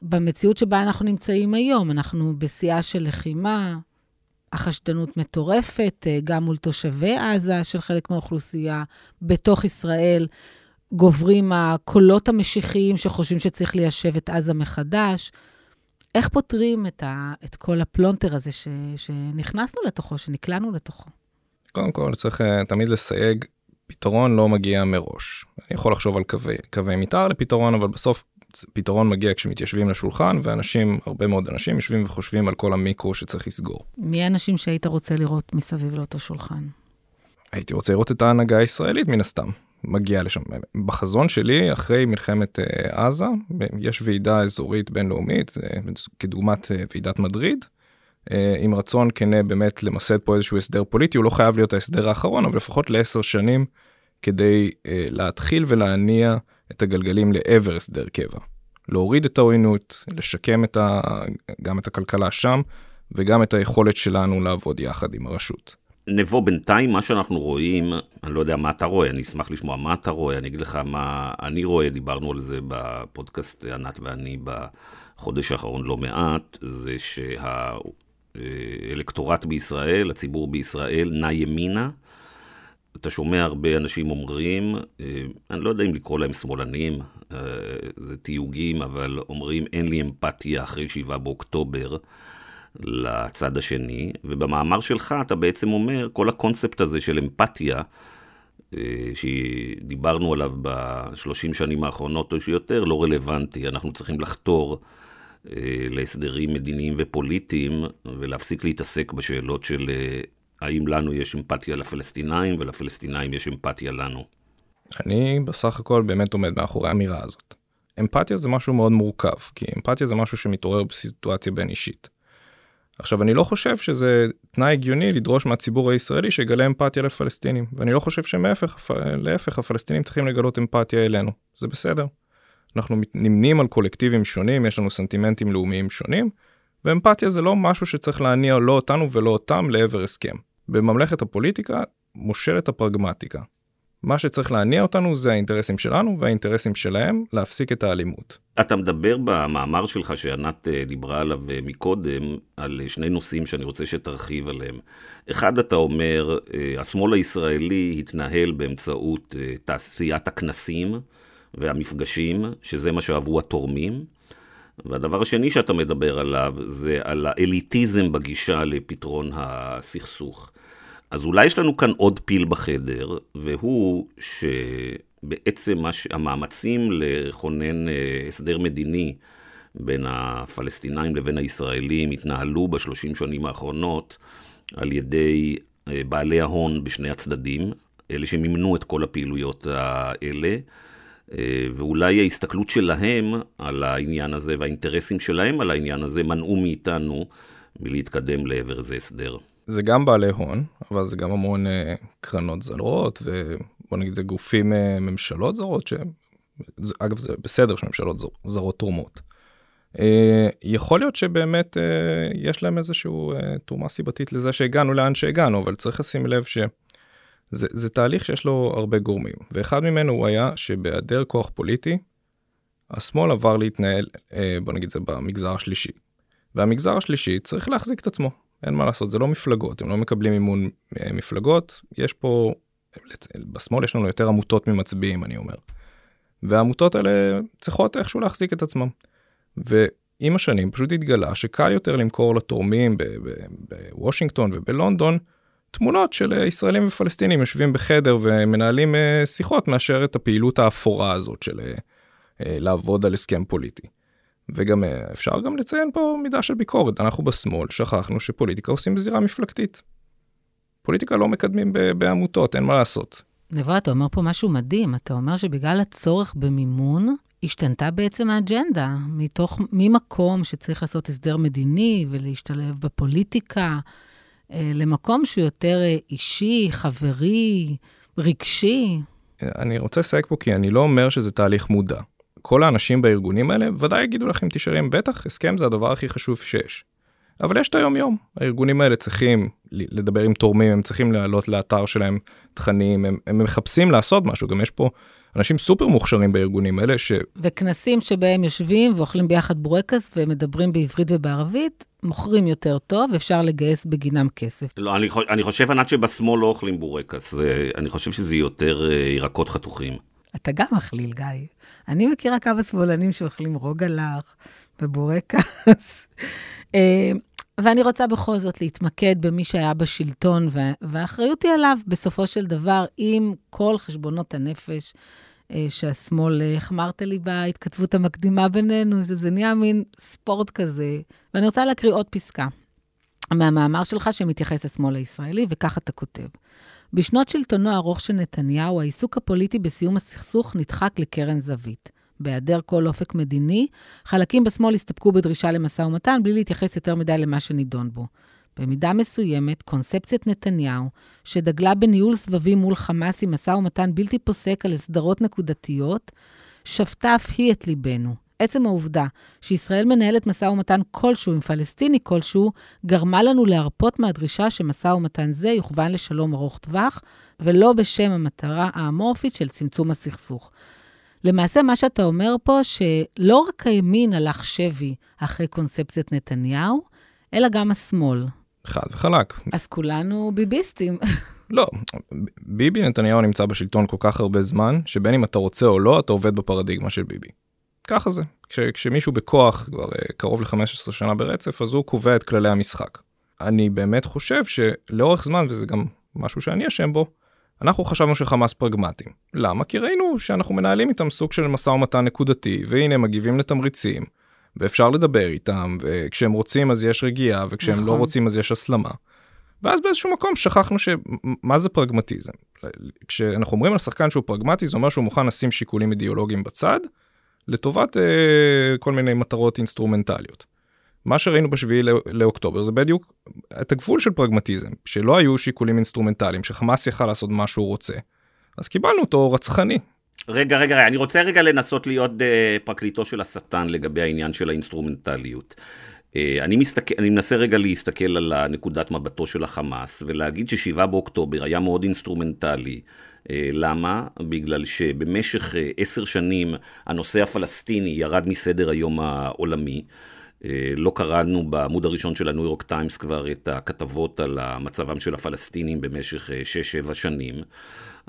במציאות שבה אנחנו נמצאים היום? אנחנו בשיאה של לחימה, החשדנות מטורפת, אה, גם מול תושבי עזה של חלק מהאוכלוסייה, בתוך ישראל. גוברים הקולות המשיחיים שחושבים שצריך ליישב את עזה מחדש. איך פותרים את, ה, את כל הפלונטר הזה ש, שנכנסנו לתוכו, שנקלענו לתוכו? קודם כל, צריך uh, תמיד לסייג, פתרון לא מגיע מראש. אני יכול לחשוב על קווי, קווי מתאר לפתרון, אבל בסוף פתרון מגיע כשמתיישבים לשולחן, ואנשים, הרבה מאוד אנשים, יושבים וחושבים על כל המיקרו שצריך לסגור. מי האנשים שהיית רוצה לראות מסביב לאותו שולחן? הייתי רוצה לראות את ההנהגה הישראלית מן הסתם. מגיע לשם. בחזון שלי, אחרי מלחמת אה, עזה, יש ועידה אזורית בינלאומית, אה, כדוגמת אה, ועידת מדריד, עם רצון כנה באמת למסד פה איזשהו הסדר פוליטי, הוא לא חייב להיות ההסדר האחרון, אבל לפחות לעשר שנים, כדי להתחיל ולהניע את הגלגלים לעבר הסדר קבע. להוריד את העוינות, לשקם את ה... גם את הכלכלה שם, וגם את היכולת שלנו לעבוד יחד עם הרשות. נבו, בינתיים מה שאנחנו רואים, אני לא יודע מה אתה רואה, אני אשמח לשמוע מה אתה רואה, אני אגיד לך מה אני רואה, דיברנו על זה בפודקאסט ענת ואני בחודש האחרון לא מעט, זה שהאלקטורט בישראל, הציבור בישראל, נע ימינה. אתה שומע הרבה אנשים אומרים, אה, אני לא יודע אם לקרוא להם שמאלנים, אה, זה תיוגים, אבל אומרים אין לי אמפתיה אחרי 7 באוקטובר. לצד השני, ובמאמר שלך אתה בעצם אומר, כל הקונספט הזה של אמפתיה, אה, שדיברנו עליו בשלושים שנים האחרונות או שיותר, לא רלוונטי. אנחנו צריכים לחתור אה, להסדרים מדיניים ופוליטיים, ולהפסיק להתעסק בשאלות של אה, האם לנו יש אמפתיה לפלסטינאים, ולפלסטינאים יש אמפתיה לנו. אני בסך הכל באמת עומד מאחורי האמירה הזאת. אמפתיה זה משהו מאוד מורכב, כי אמפתיה זה משהו שמתעורר בסיטואציה בין אישית. עכשיו אני לא חושב שזה תנאי הגיוני לדרוש מהציבור הישראלי שיגלה אמפתיה לפלסטינים ואני לא חושב שמהפך להפך הפלסטינים צריכים לגלות אמפתיה אלינו זה בסדר. אנחנו נמנים על קולקטיבים שונים יש לנו סנטימנטים לאומיים שונים ואמפתיה זה לא משהו שצריך להניע לא אותנו ולא אותם לעבר הסכם. בממלכת הפוליטיקה מושלת הפרגמטיקה. מה שצריך להניע אותנו זה האינטרסים שלנו והאינטרסים שלהם להפסיק את האלימות. אתה מדבר במאמר שלך שענת אה, דיברה עליו אה, מקודם, על אה, שני נושאים שאני רוצה שתרחיב עליהם. אחד, אתה אומר, השמאל הישראלי התנהל באמצעות תעשיית הכנסים והמפגשים, שזה מה שאהבו התורמים. והדבר השני שאתה מדבר עליו זה על האליטיזם בגישה לפתרון הסכסוך. אז אולי יש לנו כאן עוד פיל בחדר, והוא שבעצם ש... המאמצים לכונן אה, הסדר מדיני בין הפלסטינאים לבין הישראלים התנהלו בשלושים שנים האחרונות על ידי אה, בעלי ההון בשני הצדדים, אלה שמימנו את כל הפעילויות האלה. אה, ואולי ההסתכלות שלהם על העניין הזה והאינטרסים שלהם על העניין הזה מנעו מאיתנו מלהתקדם לעבר איזה הסדר. זה גם בעלי הון, אבל זה גם המון uh, קרנות זרות, ובוא נגיד זה גופים, uh, ממשלות זרות, שאגב זה בסדר שממשלות זר, זרות תרומות. Uh, יכול להיות שבאמת uh, יש להם איזשהו uh, תרומה סיבתית לזה שהגענו לאן שהגענו, אבל צריך לשים לב שזה תהליך שיש לו הרבה גורמים, ואחד ממנו הוא היה שבהיעדר כוח פוליטי, השמאל עבר להתנהל, בוא נגיד זה במגזר השלישי. והמגזר השלישי צריך להחזיק את עצמו. אין מה לעשות, זה לא מפלגות, הם לא מקבלים מימון אה, מפלגות, יש פה, בשמאל יש לנו יותר עמותות ממצביעים, אני אומר. והעמותות האלה צריכות איכשהו להחזיק את עצמם. ועם השנים פשוט התגלה שקל יותר למכור לתורמים בוושינגטון ובלונדון תמונות של ישראלים ופלסטינים יושבים בחדר ומנהלים אה, שיחות מאשר את הפעילות האפורה הזאת של אה, לעבוד על הסכם פוליטי. וגם אה, אפשר גם לציין פה מידה של ביקורת, אנחנו בשמאל שכחנו שפוליטיקה עושים בזירה מפלגתית. פוליטיקה לא מקדמים בעמותות, אין מה לעשות. נבו, אתה אומר פה משהו מדהים, אתה אומר שבגלל הצורך במימון, השתנתה בעצם האג'נדה, מתוך, ממקום שצריך לעשות הסדר מדיני ולהשתלב בפוליטיקה, אה, למקום שהוא יותר אה, אישי, חברי, רגשי. אני רוצה לסייג פה כי אני לא אומר שזה תהליך מודע. כל האנשים בארגונים האלה ודאי יגידו לכם תשארים בטח הסכם זה הדבר הכי חשוב שיש. אבל יש את היום יום הארגונים האלה צריכים לדבר עם תורמים הם צריכים להעלות לאתר שלהם תכנים הם, הם מחפשים לעשות משהו גם יש פה אנשים סופר מוכשרים בארגונים האלה ש... וכנסים שבהם יושבים ואוכלים ביחד בורקס ומדברים בעברית ובערבית מוכרים יותר טוב אפשר לגייס בגינם כסף. לא אני, אני חושב ענת שבשמאל לא אוכלים בורקס אני חושב שזה יותר אה, ירקות חתוכים. אתה גם מכליל גיא. אני מכירה כמה שמאלנים שאוכלים רוגלח ובורקס. אה, ואני רוצה בכל זאת להתמקד במי שהיה בשלטון, והאחריות היא עליו בסופו של דבר, עם כל חשבונות הנפש אה, שהשמאל, איך אמרת לי בהתכתבות המקדימה בינינו, שזה נהיה מין ספורט כזה. ואני רוצה להקריא עוד פסקה מהמאמר שלך שמתייחס לשמאל הישראלי, וכך אתה כותב. בשנות שלטונו הארוך של נתניהו, העיסוק הפוליטי בסיום הסכסוך נדחק לקרן זווית. בהיעדר כל אופק מדיני, חלקים בשמאל הסתפקו בדרישה למשא ומתן בלי להתייחס יותר מדי למה שנידון בו. במידה מסוימת, קונספציית נתניהו, שדגלה בניהול סבבים מול חמאס עם משא ומתן בלתי פוסק על הסדרות נקודתיות, שפטה אף היא את ליבנו. עצם העובדה שישראל מנהלת משא ומתן כלשהו עם פלסטיני כלשהו, גרמה לנו להרפות מהדרישה שמשא ומתן זה יוכוון לשלום ארוך טווח, ולא בשם המטרה האמורפית של צמצום הסכסוך. למעשה, מה שאתה אומר פה, שלא רק הימין הלך שבי אחרי קונספציית נתניהו, אלא גם השמאל. חד וחלק. אז כולנו ביביסטים. לא, ביבי נתניהו נמצא בשלטון כל כך הרבה זמן, שבין אם אתה רוצה או לא, אתה עובד בפרדיגמה של ביבי. ככה זה. כש, כשמישהו בכוח כבר uh, קרוב ל-15 שנה ברצף, אז הוא קובע את כללי המשחק. אני באמת חושב שלאורך זמן, וזה גם משהו שאני אשם בו, אנחנו חשבנו שחמאס פרגמטיים. למה? כי ראינו שאנחנו מנהלים איתם סוג של משא ומתן נקודתי, והנה הם מגיבים לתמריצים, ואפשר לדבר איתם, וכשהם רוצים אז יש רגיעה, וכשהם לא נכון. לא רוצים אז יש הסלמה. ואז באיזשהו מקום שכחנו שמה זה פרגמטיזם. כשאנחנו אומרים על שחקן שהוא פרגמטי, זה אומר שהוא מוכן לשים שיקולים אידיאולוגיים בצד, לטובת אה, כל מיני מטרות אינסטרומנטליות. מה שראינו בשביעי לאוקטובר זה בדיוק את הגבול של פרגמטיזם, שלא היו שיקולים אינסטרומנטליים, שחמאס יכל לעשות מה שהוא רוצה. אז קיבלנו אותו רצחני. רגע, רגע, רגע, אני רוצה רגע לנסות להיות uh, פרקליטו של השטן לגבי העניין של האינסטרומנטליות. Uh, אני, מסתכל, אני מנסה רגע להסתכל על נקודת מבטו של החמאס ולהגיד ששבעה באוקטובר היה מאוד אינסטרומנטלי. Uh, למה? בגלל שבמשך עשר uh, שנים הנושא הפלסטיני ירד מסדר היום העולמי. אה, לא קראנו בעמוד הראשון של הניו יורק טיימס כבר את הכתבות על מצבם של הפלסטינים במשך 6-7 אה, שנים.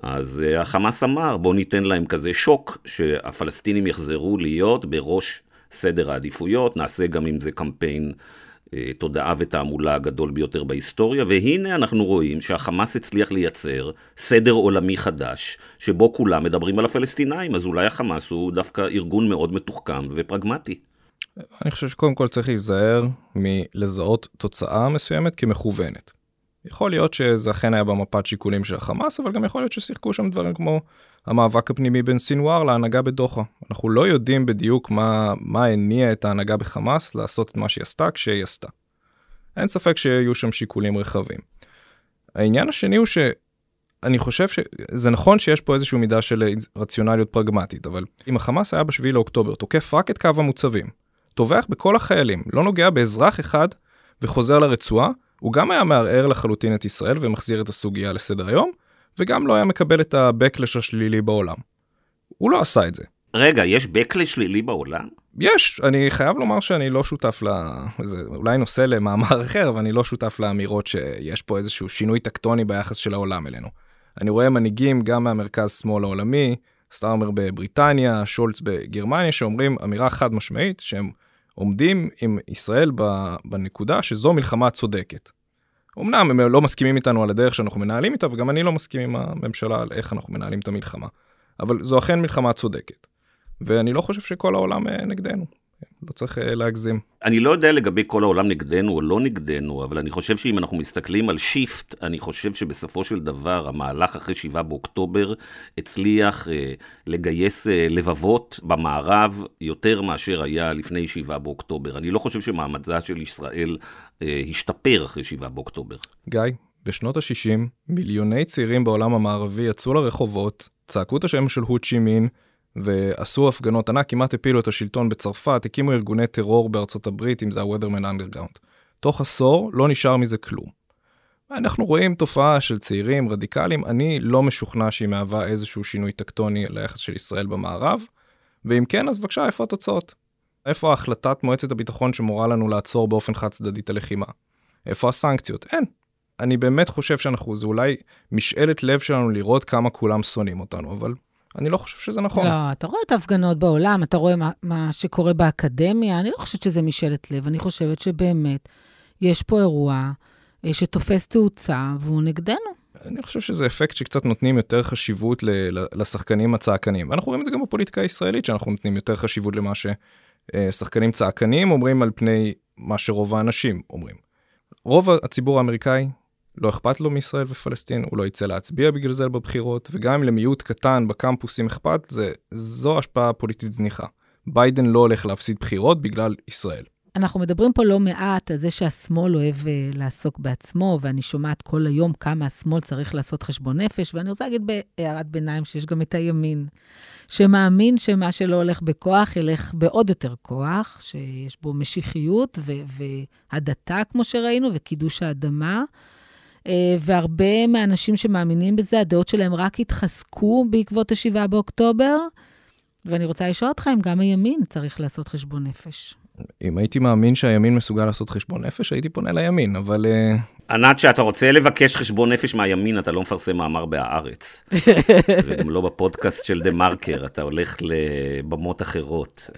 אז אה, החמאס אמר, בואו ניתן להם כזה שוק, שהפלסטינים יחזרו להיות בראש סדר העדיפויות, נעשה גם עם זה קמפיין תודעה ותעמולה הגדול ביותר בהיסטוריה, והנה אנחנו רואים שהחמאס הצליח לייצר סדר עולמי חדש, שבו כולם מדברים על הפלסטינאים, אז אולי החמאס הוא דווקא ארגון מאוד מתוחכם ופרגמטי. אני חושב שקודם כל צריך להיזהר מלזהות תוצאה מסוימת כמכוונת. יכול להיות שזה אכן היה במפת שיקולים של החמאס, אבל גם יכול להיות ששיחקו שם דברים כמו המאבק הפנימי בין סינואר להנהגה בדוחה. אנחנו לא יודעים בדיוק מה, מה הניע את ההנהגה בחמאס לעשות את מה שהיא עשתה כשהיא עשתה. אין ספק שיהיו שם שיקולים רחבים. העניין השני הוא שאני חושב שזה נכון שיש פה איזושהי מידה של רציונליות פרגמטית, אבל אם החמאס היה בשביעי לאוקטובר תוקף רק את קו המוצבים, טובח בכל החיילים, לא נוגע באזרח אחד וחוזר לרצועה, הוא גם היה מערער לחלוטין את ישראל ומחזיר את הסוגיה לסדר היום, וגם לא היה מקבל את ה-Backlash השלילי בעולם. הוא לא עשה את זה. רגע, יש Backlash שלילי בעולם? יש, אני חייב לומר שאני לא שותף ל... זה אולי נושא למאמר אחר, אבל אני לא שותף לאמירות שיש פה איזשהו שינוי טקטוני ביחס של העולם אלינו. אני רואה מנהיגים גם מהמרכז שמאל העולמי, סטארמר בבריטניה, שולץ בגרמניה, שאומרים אמירה חד משמעית שהם עומדים עם ישראל בנקודה שזו מלחמה צודקת. אמנם הם לא מסכימים איתנו על הדרך שאנחנו מנהלים איתה, וגם אני לא מסכים עם הממשלה על איך אנחנו מנהלים את המלחמה. אבל זו אכן מלחמה צודקת. ואני לא חושב שכל העולם אה, נגדנו. לא צריך uh, להגזים. אני לא יודע לגבי כל העולם נגדנו או לא נגדנו, אבל אני חושב שאם אנחנו מסתכלים על שיפט, אני חושב שבסופו של דבר המהלך אחרי 7 באוקטובר הצליח uh, לגייס uh, לבבות במערב יותר מאשר היה לפני 7 באוקטובר. אני לא חושב שמעמדה של ישראל uh, השתפר אחרי 7 באוקטובר. גיא, בשנות ה-60 מיליוני צעירים בעולם המערבי יצאו לרחובות, צעקו את השם של הוצ'י מין, ועשו הפגנות ענק, כמעט הפילו את השלטון בצרפת, הקימו ארגוני טרור בארצות הברית, אם זה ה-Weatherman Underground. תוך עשור לא נשאר מזה כלום. אנחנו רואים תופעה של צעירים רדיקליים, אני לא משוכנע שהיא מהווה איזשהו שינוי טקטוני ליחס של ישראל במערב, ואם כן, אז בבקשה, איפה התוצאות? איפה החלטת מועצת הביטחון שמורה לנו לעצור באופן חד צדדי את הלחימה? איפה הסנקציות? אין. אני באמת חושב שאנחנו, זה אולי משאלת לב שלנו לראות כמה כולם שונאים אותנו, אבל אני לא חושב שזה נכון. לא, אתה רואה את ההפגנות בעולם, אתה רואה מה, מה שקורה באקדמיה, אני לא חושבת שזה משאלת לב, אני חושבת שבאמת יש פה אירוע אה, שתופס תאוצה והוא נגדנו. אני חושב שזה אפקט שקצת נותנים יותר חשיבות לשחקנים הצעקנים. ואנחנו רואים את זה גם בפוליטיקה הישראלית, שאנחנו נותנים יותר חשיבות למה ששחקנים צעקנים אומרים על פני מה שרוב האנשים אומרים. רוב הציבור האמריקאי לא אכפת לו מישראל ופלסטין, הוא לא יצא להצביע בגלל זה בבחירות, וגם אם למיעוט קטן בקמפוסים אכפת, זה, זו השפעה פוליטית זניחה. ביידן לא הולך להפסיד בחירות בגלל ישראל. אנחנו מדברים פה לא מעט על זה שהשמאל אוהב uh, לעסוק בעצמו, ואני שומעת כל היום כמה השמאל צריך לעשות חשבון נפש, ואני רוצה להגיד בהערת ביניים שיש גם את הימין, שמאמין שמה שלא הולך בכוח, ילך בעוד יותר כוח, שיש בו משיחיות והדתה, כמו שראינו, וקידוש האדמה. Uh, והרבה מהאנשים שמאמינים בזה, הדעות שלהם רק התחזקו בעקבות ה-7 באוקטובר. ואני רוצה לשאול אותך אם גם הימין צריך לעשות חשבון נפש. אם הייתי מאמין שהימין מסוגל לעשות חשבון נפש, הייתי פונה לימין, אבל... אה, ענת, כשאתה רוצה לבקש חשבון נפש מהימין, אתה לא מפרסם מאמר בהארץ. וגם לא בפודקאסט של דה מרקר, אתה הולך לבמות אחרות.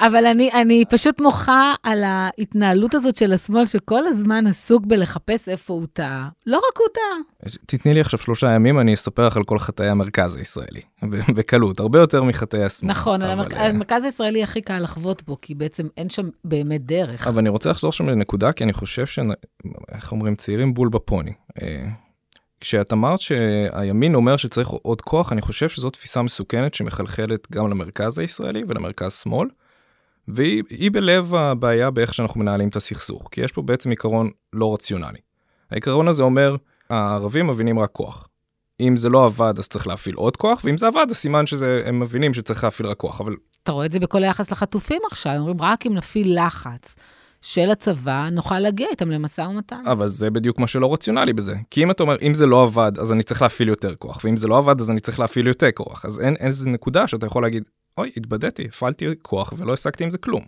אבל אני, אני פשוט מוחה על ההתנהלות הזאת של השמאל, שכל הזמן עסוק בלחפש איפה הוא טעה. לא רק הוא טעה. תתני לי עכשיו שלושה ימים, אני אספר לך על כל חטאי המרכז הישראלי. בקלות, הרבה יותר מחטאי השמאל. נכון, אבל... המרכ... אה, המרכז הישראלי הכי קל לחוות בו, כי בעצם אין שם באמת דרך. אבל אני רוצה לחזור שם לנקודה, כי אני חושב ש... איך אומרים? צעירים בול בפוני. אה, כשאת אמרת שהימין אומר שצריך עוד כוח, אני חושב שזו תפיסה מסוכנת שמחלחלת גם למרכז הישראלי ולמרכז שמאל. והיא בלב הבעיה באיך שאנחנו מנהלים את הסכסוך, כי יש פה בעצם עיקרון לא רציונלי. העיקרון הזה אומר, הערבים מבינים רק כוח. אם זה לא עבד, אז צריך להפעיל עוד כוח, ואם זה עבד, זה סימן שהם מבינים שצריך להפעיל רק כוח, אבל... אתה רואה את זה בכל היחס לחטופים עכשיו, אומרים, רק אם נפעיל לחץ של הצבא, נוכל להגיע איתם למשא ומתן. אבל זה בדיוק מה שלא רציונלי בזה. כי אם אתה אומר, אם זה לא עבד, אז אני צריך להפעיל יותר כוח, ואם זה לא עבד, אז אני צריך להפעיל יותר כוח. אז אין איזה נקודה שאתה יכול להגיד, אוי, התבדיתי, הפעלתי כוח ולא השגתי עם זה כלום.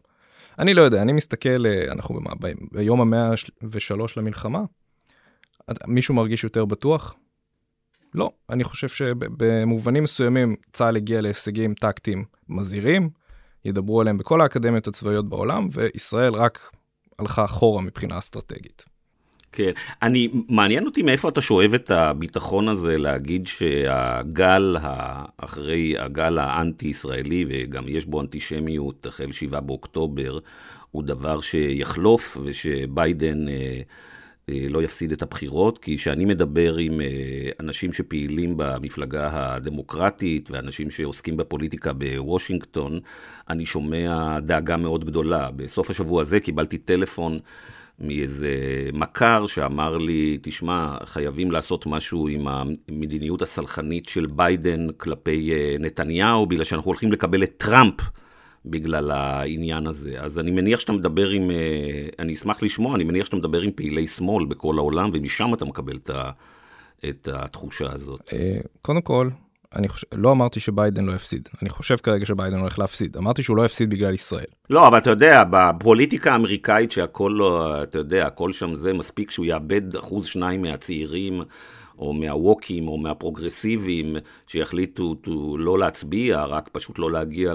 אני לא יודע, אני מסתכל, אה, אנחנו במה, ב, ביום המאה ושלוש למלחמה, מישהו מרגיש יותר בטוח? לא, אני חושב שבמובנים מסוימים צה"ל הגיע להישגים טקטיים מזהירים, ידברו עליהם בכל האקדמיות הצבאיות בעולם, וישראל רק הלכה אחורה מבחינה אסטרטגית. כן, אני, מעניין אותי מאיפה אתה שואב את הביטחון הזה להגיד שהגל אחרי הגל האנטי-ישראלי, וגם יש בו אנטישמיות החל 7 באוקטובר, הוא דבר שיחלוף ושביידן אה, אה, לא יפסיד את הבחירות, כי כשאני מדבר עם אה, אנשים שפעילים במפלגה הדמוקרטית ואנשים שעוסקים בפוליטיקה בוושינגטון, אני שומע דאגה מאוד גדולה. בסוף השבוע הזה קיבלתי טלפון מאיזה מכר שאמר לי, תשמע, חייבים לעשות משהו עם המדיניות הסלחנית של ביידן כלפי אה, נתניהו, בגלל שאנחנו הולכים לקבל את טראמפ בגלל העניין הזה. אז אני מניח שאתה מדבר עם, אה, אני אשמח לשמוע, אני מניח שאתה מדבר עם פעילי שמאל בכל העולם, ומשם אתה מקבל את התחושה הזאת. אה, קודם כל, אני חושב, לא אמרתי שביידן לא יפסיד, אני חושב כרגע שביידן הולך להפסיד, אמרתי שהוא לא יפסיד בגלל ישראל. לא, אבל אתה יודע, בפוליטיקה האמריקאית שהכל לא, אתה יודע, הכל שם זה מספיק שהוא יאבד אחוז שניים מהצעירים, או מהווקים, או מהפרוגרסיביים, שיחליטו לא להצביע, רק פשוט לא להגיע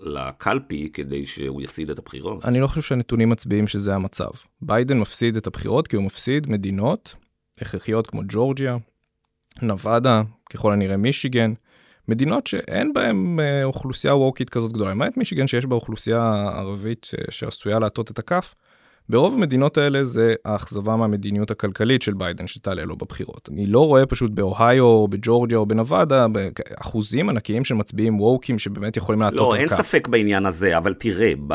לקלפי כדי שהוא יפסיד את הבחירות. אני לא חושב שהנתונים מצביעים שזה המצב. ביידן מפסיד את הבחירות כי הוא מפסיד מדינות הכרחיות כמו ג'ורג'יה, נבדה, ככל הנראה מישיגן, מדינות שאין בהן אה, אוכלוסייה ווקית כזאת גדולה, למעט מישיגן שיש בה אוכלוסייה ערבית ש... שעשויה להטות את הכף. ברוב המדינות האלה זה האכזבה מהמדיניות הכלכלית של ביידן שתעלה לו בבחירות. אני לא רואה פשוט באוהיו, או בג'ורג'יה או בנבדה, אחוזים ענקיים של מצביעים ווקים שבאמת יכולים להטות לא, אין כף. ספק בעניין הזה, אבל תראה, ב...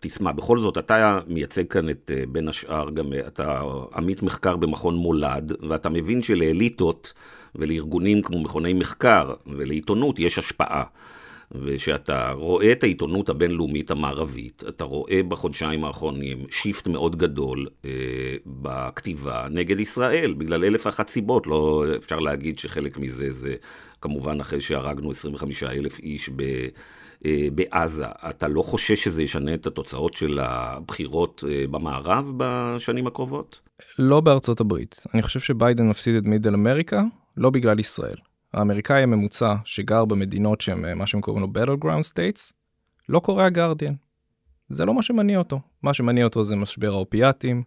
תשמע, בכל זאת, אתה מייצג כאן את, אה, בין השאר, גם אה, אתה עמית מחקר במכון מולד, ואתה מבין שלאליטות ולארגונים כמו מכוני מחקר ולעיתונות יש השפעה. ושאתה רואה את העיתונות הבינלאומית המערבית, אתה רואה בחודשיים האחרונים שיפט מאוד גדול אה, בכתיבה נגד ישראל, בגלל אלף ואחת סיבות, לא אפשר להגיד שחלק מזה זה כמובן אחרי שהרגנו 25 אלף איש ב... אה, בעזה, אתה לא חושש שזה ישנה את התוצאות של הבחירות אה, במערב בשנים הקרובות? לא בארצות הברית. אני חושב שביידן מפסיד את מידל אמריקה, לא בגלל ישראל. האמריקאי הממוצע שגר במדינות שהן אה, מה שהם קוראים לו Battleground States, לא קורא הגרדיאן. זה לא מה שמניע אותו. מה שמניע אותו זה משבר האופיאטים,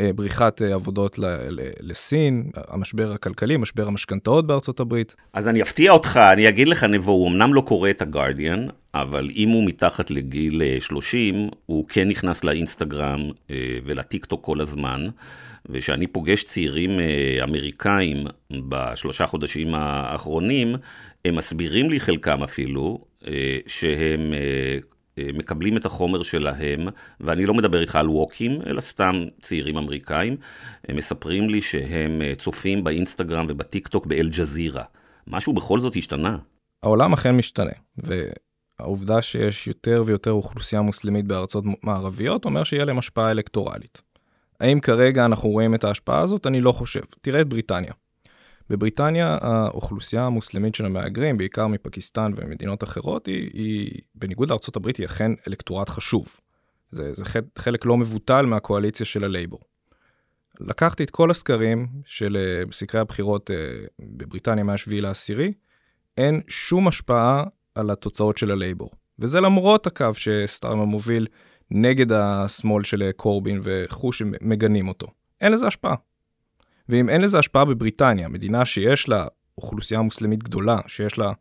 אה, בריחת אה, עבודות ל- ל- לסין, המשבר הכלכלי, משבר המשכנתאות בארצות הברית. אז אני אפתיע אותך, אני אגיד לך, נבו, הוא אמנם לא קורא את הגרדיאן, אבל אם הוא מתחת לגיל אה, 30, הוא כן נכנס לאינסטגרם אה, ולטיקטוק כל הזמן. וכשאני פוגש צעירים אה, אמריקאים בשלושה חודשים האחרונים, הם מסבירים לי חלקם אפילו, אה, שהם אה, אה, מקבלים את החומר שלהם, ואני לא מדבר איתך על woke ים, אלא סתם צעירים אמריקאים, הם מספרים לי שהם אה, צופים באינסטגרם ובטיקטוק באל-ג'זירה. משהו בכל זאת השתנה. העולם אכן משתנה, והעובדה שיש יותר ויותר אוכלוסייה מוסלמית בארצות מערביות אומר שיהיה להם השפעה אלקטורלית. האם כרגע אנחנו רואים את ההשפעה הזאת? אני לא חושב. תראה את בריטניה. בבריטניה האוכלוסייה המוסלמית של המהגרים, בעיקר מפקיסטן ומדינות אחרות, היא, היא בניגוד לארה"ב, היא אכן אלקטורט חשוב. זה, זה חלק לא מבוטל מהקואליציה של הלייבור. לקחתי את כל הסקרים של אה, סקרי הבחירות אה, בבריטניה מה-7 לעשירי, אין שום השפעה על התוצאות של הלייבור. וזה למרות הקו שסטארמה מוביל נגד השמאל של קורבין וכו' שמגנים אותו. אין לזה השפעה. ואם אין לזה השפעה בבריטניה, מדינה שיש לה אוכלוסייה מוסלמית גדולה, שיש לה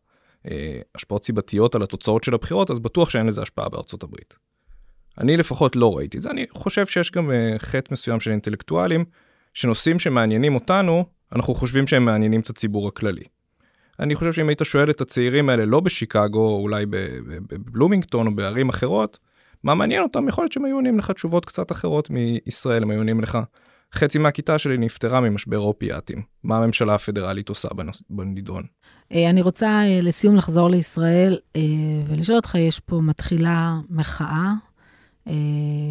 אה, השפעות סיבתיות על התוצאות של הבחירות, אז בטוח שאין לזה השפעה בארצות הברית. אני לפחות לא ראיתי את זה, אני חושב שיש גם אה, חטא מסוים של אינטלקטואלים, שנושאים שמעניינים אותנו, אנחנו חושבים שהם מעניינים את הציבור הכללי. אני חושב שאם היית שואל את הצעירים האלה, לא בשיקגו, או אולי בבלומינגטון או בערים אחרות, מה מעניין אותם, יכול להיות שהם היו עונים לך תשובות קצת אחרות מישראל, הם היו עונים לך, חצי מהכיתה שלי נפטרה ממשבר אופיאטים. מה הממשלה הפדרלית עושה בנידון? אה, אני רוצה אה, לסיום לחזור לישראל אה, ולשאול אותך, יש פה מתחילה מחאה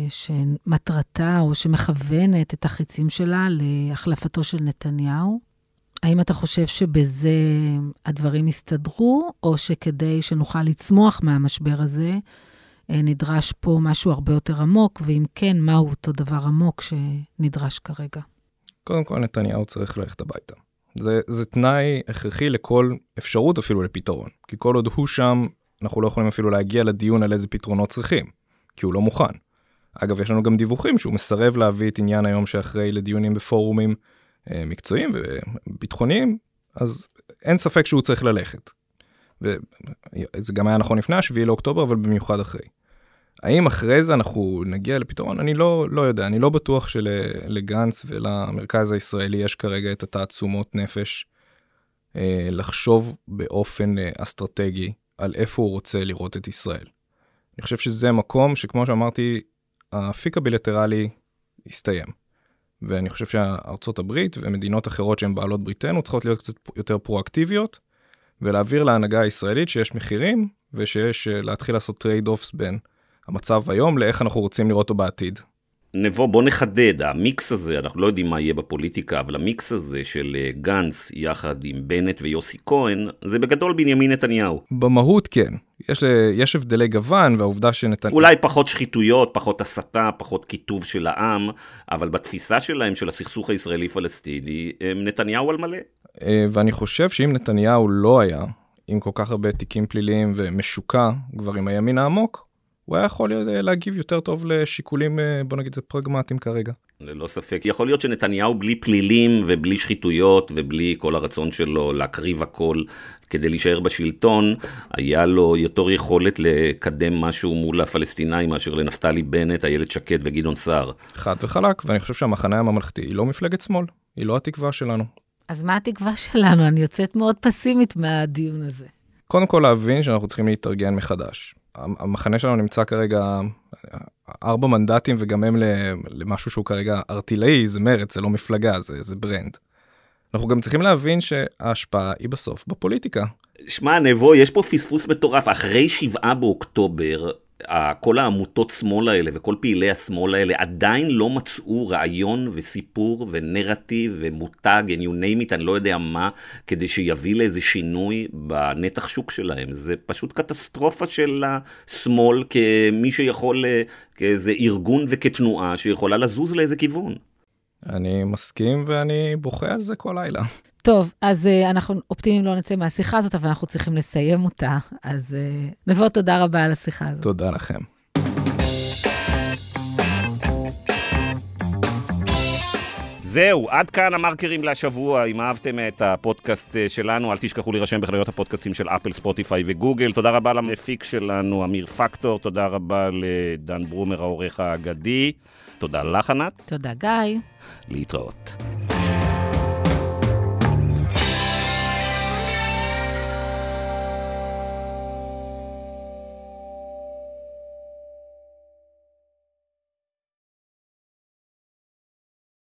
שמטרתה או שמכוונת את החיצים שלה להחלפתו של נתניהו. האם אתה חושב שבזה הדברים יסתדרו, או שכדי שנוכל לצמוח מהמשבר הזה, אה, נדרש פה משהו הרבה יותר עמוק, ואם כן, מהו אותו דבר עמוק שנדרש כרגע? קודם כל, נתניהו צריך ללכת הביתה. זה, זה תנאי הכרחי לכל אפשרות אפילו לפתרון. כי כל עוד הוא שם, אנחנו לא יכולים אפילו להגיע לדיון על איזה פתרונות צריכים, כי הוא לא מוכן. אגב, יש לנו גם דיווחים שהוא מסרב להביא את עניין היום שאחרי לדיונים בפורומים מקצועיים וביטחוניים, אז אין ספק שהוא צריך ללכת. וזה גם היה נכון לפני השביעי לאוקטובר, אבל במיוחד אחרי. האם אחרי זה אנחנו נגיע לפתרון? אני לא, לא יודע, אני לא בטוח שלגנץ ולמרכז הישראלי יש כרגע את התעצומות נפש אה, לחשוב באופן אה, אסטרטגי על איפה הוא רוצה לראות את ישראל. אני חושב שזה מקום שכמו שאמרתי, האפיק הבילטרלי הסתיים. ואני חושב שארצות הברית ומדינות אחרות שהן בעלות בריתנו צריכות להיות קצת יותר פרואקטיביות, ולהעביר להנהגה הישראלית שיש מחירים, ושיש אה, להתחיל לעשות trade-offs בין המצב היום לאיך אנחנו רוצים לראות אותו בעתיד. נבו, בוא נחדד, המיקס הזה, אנחנו לא יודעים מה יהיה בפוליטיקה, אבל המיקס הזה של אה, גנץ יחד עם בנט ויוסי כהן, זה בגדול בנימין נתניהו. במהות כן. יש, אה, יש הבדלי גוון, והעובדה שנתניהו... אולי פחות שחיתויות, פחות הסתה, פחות קיטוב של העם, אבל בתפיסה שלהם, של הסכסוך הישראלי-פלסטיני, הם נתניהו על מלא. אה, ואני חושב שאם נתניהו לא היה עם כל כך הרבה תיקים פליליים ומשוקע כבר עם הימין העמוק, הוא היה יכול להגיב יותר טוב לשיקולים, אה, בוא נגיד זה פרגמטיים כרגע. ללא ספק. יכול להיות שנתניהו בלי פלילים ובלי שחיתויות ובלי כל הרצון שלו להקריב הכל כדי להישאר בשלטון, היה לו יותר יכולת לקדם משהו מול הפלסטינאים מאשר לנפתלי בנט, איילת שקד וגדעון סער. חד וחלק, ואני חושב שהמחנה הממלכתי היא לא מפלגת שמאל, היא לא התקווה שלנו. אז מה התקווה שלנו? אני יוצאת מאוד פסימית מהדיון הזה. קודם כל להבין שאנחנו צריכים להתארגן מחדש. המחנה שלנו נמצא כרגע ארבע מנדטים וגם הם למשהו שהוא כרגע ארטילאי, זה מרץ, זה לא מפלגה, זה, זה ברנד. אנחנו גם צריכים להבין שההשפעה היא בסוף בפוליטיקה. שמע, נבו, יש פה פספוס מטורף. אחרי שבעה באוקטובר, כל העמותות שמאל האלה וכל פעילי השמאל האלה עדיין לא מצאו רעיון וסיפור ונרטיב ומותג, and you name it, אני לא יודע מה, כדי שיביא לאיזה שינוי בנתח שוק שלהם. זה פשוט קטסטרופה של השמאל כמי שיכול, כאיזה ארגון וכתנועה שיכולה לזוז לאיזה כיוון. אני מסכים ואני בוכה על זה כל לילה. טוב, אז uh, אנחנו אופטימיים לא נצא מהשיחה הזאת, אבל אנחנו צריכים לסיים אותה. אז uh, נבוא תודה רבה על השיחה הזאת. תודה לכם. זהו, עד כאן המרקרים להשבוע. אם אהבתם את הפודקאסט אה, שלנו, אל תשכחו להירשם בחנויות הפודקאסטים של אפל, ספוטיפיי וגוגל. תודה רבה למפיק שלנו, אמיר פקטור. תודה רבה לדן ברומר, העורך האגדי. תודה לך, ענת. תודה, גיא. להתראות.